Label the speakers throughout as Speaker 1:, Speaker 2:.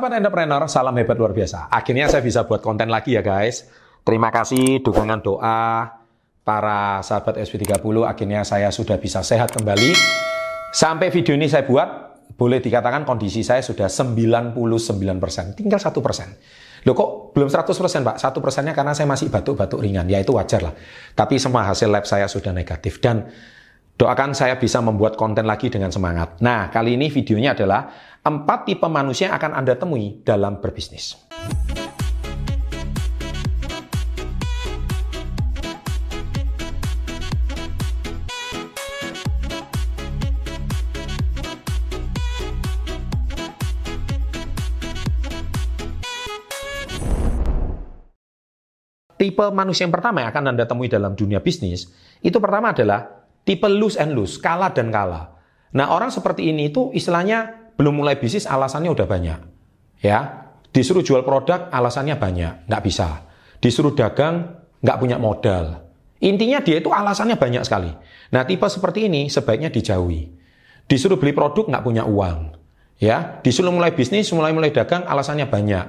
Speaker 1: Sahabat entrepreneur, salam hebat luar biasa. Akhirnya saya bisa buat konten lagi ya guys. Terima kasih dukungan doa para sahabat SP30. Akhirnya saya sudah bisa sehat kembali. Sampai video ini saya buat, boleh dikatakan kondisi saya sudah 99%. Tinggal 1%. Loh kok belum 100% Pak? 1 persennya karena saya masih batuk-batuk ringan. Ya itu wajar lah. Tapi semua hasil lab saya sudah negatif. Dan doakan saya bisa membuat konten lagi dengan semangat. Nah, kali ini videonya adalah Empat tipe manusia yang akan Anda temui dalam berbisnis. Tipe manusia yang pertama yang akan Anda temui dalam dunia bisnis, itu pertama adalah tipe lose and lose, kalah dan kalah. Nah, orang seperti ini itu istilahnya belum mulai bisnis alasannya udah banyak. Ya, disuruh jual produk alasannya banyak, nggak bisa. Disuruh dagang nggak punya modal. Intinya dia itu alasannya banyak sekali. Nah tipe seperti ini sebaiknya dijauhi. Disuruh beli produk nggak punya uang. Ya, disuruh mulai bisnis, mulai mulai dagang alasannya banyak.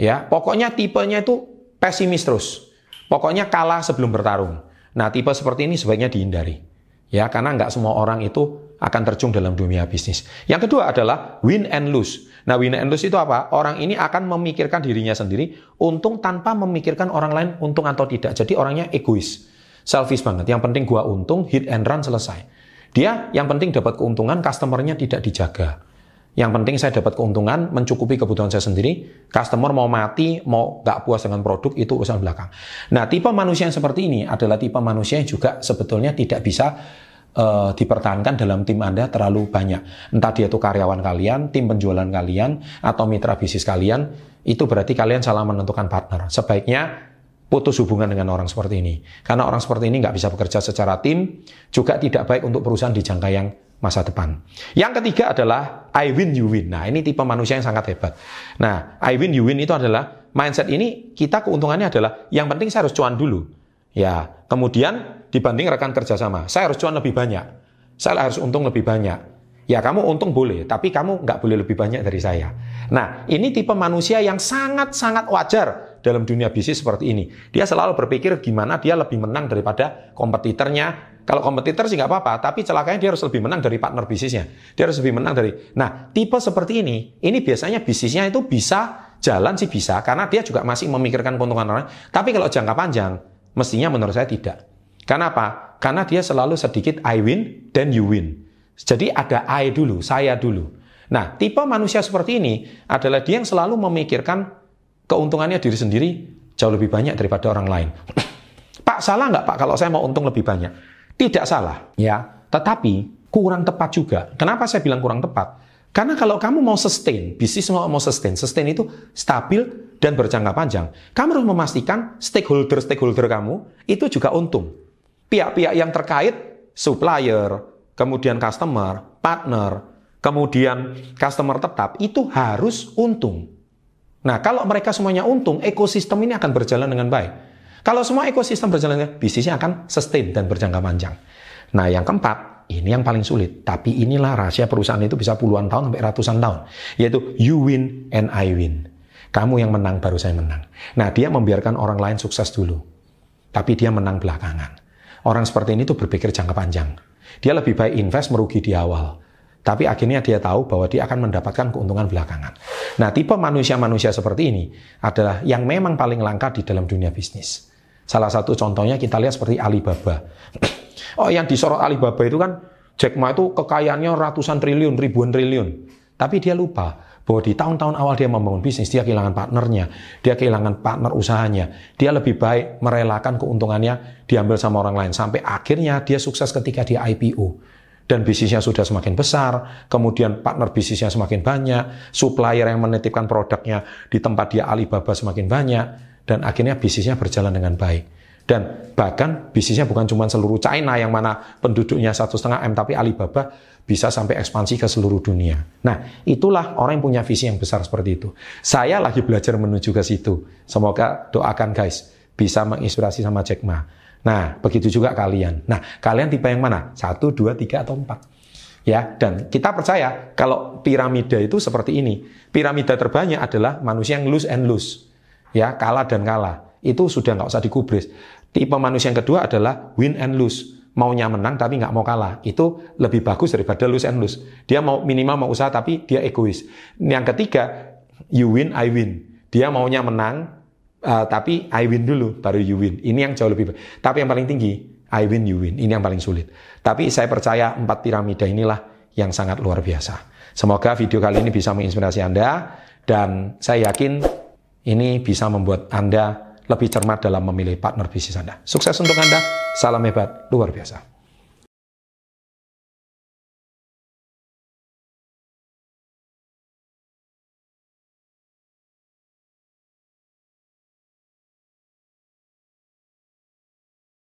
Speaker 1: Ya, pokoknya tipenya itu pesimis terus. Pokoknya kalah sebelum bertarung. Nah tipe seperti ini sebaiknya dihindari. Ya, karena nggak semua orang itu akan terjun dalam dunia bisnis. Yang kedua adalah win and lose. Nah, win and lose itu apa? Orang ini akan memikirkan dirinya sendiri, untung tanpa memikirkan orang lain untung atau tidak. Jadi orangnya egois, selfish banget. Yang penting gua untung, hit and run selesai. Dia yang penting dapat keuntungan, customernya tidak dijaga. Yang penting saya dapat keuntungan, mencukupi kebutuhan saya sendiri. Customer mau mati, mau gak puas dengan produk, itu urusan belakang. Nah, tipe manusia yang seperti ini adalah tipe manusia yang juga sebetulnya tidak bisa uh, dipertahankan dalam tim Anda terlalu banyak. Entah dia itu karyawan kalian, tim penjualan kalian, atau mitra bisnis kalian, itu berarti kalian salah menentukan partner. Sebaiknya putus hubungan dengan orang seperti ini. Karena orang seperti ini nggak bisa bekerja secara tim, juga tidak baik untuk perusahaan di jangka yang masa depan. Yang ketiga adalah I win you win. Nah ini tipe manusia yang sangat hebat. Nah I win you win itu adalah mindset ini kita keuntungannya adalah yang penting saya harus cuan dulu. Ya, kemudian dibanding rekan kerjasama, saya harus cuan lebih banyak. Saya harus untung lebih banyak. Ya kamu untung boleh, tapi kamu nggak boleh lebih banyak dari saya. Nah, ini tipe manusia yang sangat-sangat wajar dalam dunia bisnis seperti ini. Dia selalu berpikir gimana dia lebih menang daripada kompetitornya. Kalau kompetitor sih nggak apa-apa, tapi celakanya dia harus lebih menang dari partner bisnisnya. Dia harus lebih menang dari. Nah, tipe seperti ini, ini biasanya bisnisnya itu bisa jalan sih bisa, karena dia juga masih memikirkan keuntungan orang. Tapi kalau jangka panjang, Mestinya menurut saya tidak. Karena apa? Karena dia selalu sedikit I win, then you win. Jadi ada I dulu, saya dulu. Nah, tipe manusia seperti ini adalah dia yang selalu memikirkan keuntungannya diri sendiri jauh lebih banyak daripada orang lain. Pak, salah nggak Pak kalau saya mau untung lebih banyak? Tidak salah, ya. Tetapi kurang tepat juga. Kenapa saya bilang kurang tepat? Karena kalau kamu mau sustain, bisnis mau mau sustain, sustain itu stabil dan berjangka panjang. Kamu harus memastikan stakeholder-stakeholder kamu itu juga untung. Pihak-pihak yang terkait, supplier, kemudian customer, partner, kemudian customer tetap, itu harus untung. Nah, kalau mereka semuanya untung, ekosistem ini akan berjalan dengan baik. Kalau semua ekosistem berjalan, bisnisnya akan sustain dan berjangka panjang. Nah, yang keempat, ini yang paling sulit. Tapi inilah rahasia perusahaan itu bisa puluhan tahun sampai ratusan tahun. Yaitu you win and I win. Kamu yang menang baru saya menang. Nah dia membiarkan orang lain sukses dulu. Tapi dia menang belakangan. Orang seperti ini tuh berpikir jangka panjang. Dia lebih baik invest merugi di awal. Tapi akhirnya dia tahu bahwa dia akan mendapatkan keuntungan belakangan. Nah, tipe manusia-manusia seperti ini adalah yang memang paling langka di dalam dunia bisnis. Salah satu contohnya kita lihat seperti Alibaba. Oh, yang disorot Alibaba itu kan Jack Ma itu kekayaannya ratusan triliun, ribuan triliun. Tapi dia lupa bahwa di tahun-tahun awal dia membangun bisnis, dia kehilangan partnernya, dia kehilangan partner usahanya. Dia lebih baik merelakan keuntungannya diambil sama orang lain. Sampai akhirnya dia sukses ketika dia IPO. Dan bisnisnya sudah semakin besar, kemudian partner bisnisnya semakin banyak, supplier yang menitipkan produknya di tempat dia Alibaba semakin banyak, dan akhirnya bisnisnya berjalan dengan baik. Dan bahkan bisnisnya bukan cuma seluruh China yang mana penduduknya satu setengah M, tapi Alibaba bisa sampai ekspansi ke seluruh dunia. Nah, itulah orang yang punya visi yang besar seperti itu. Saya lagi belajar menuju ke situ. Semoga doakan guys, bisa menginspirasi sama Jack Ma. Nah, begitu juga kalian. Nah, kalian tipe yang mana? Satu, dua, tiga, atau empat? Ya, dan kita percaya kalau piramida itu seperti ini. Piramida terbanyak adalah manusia yang lose and lose. Ya, kalah dan kalah. Itu sudah nggak usah dikubris. Tipe manusia yang kedua adalah win and lose. Maunya menang tapi nggak mau kalah. Itu lebih bagus daripada lose and lose. Dia mau minimal mau usaha tapi dia egois. Yang ketiga, you win, I win. Dia maunya menang, uh, tapi I win dulu, baru you win. Ini yang jauh lebih baik. Tapi yang paling tinggi, I win, you win. Ini yang paling sulit. Tapi saya percaya empat piramida inilah yang sangat luar biasa. Semoga video kali ini bisa menginspirasi Anda dan saya yakin ini bisa membuat Anda lebih cermat dalam memilih partner bisnis Anda. Sukses untuk Anda. Salam hebat, luar biasa.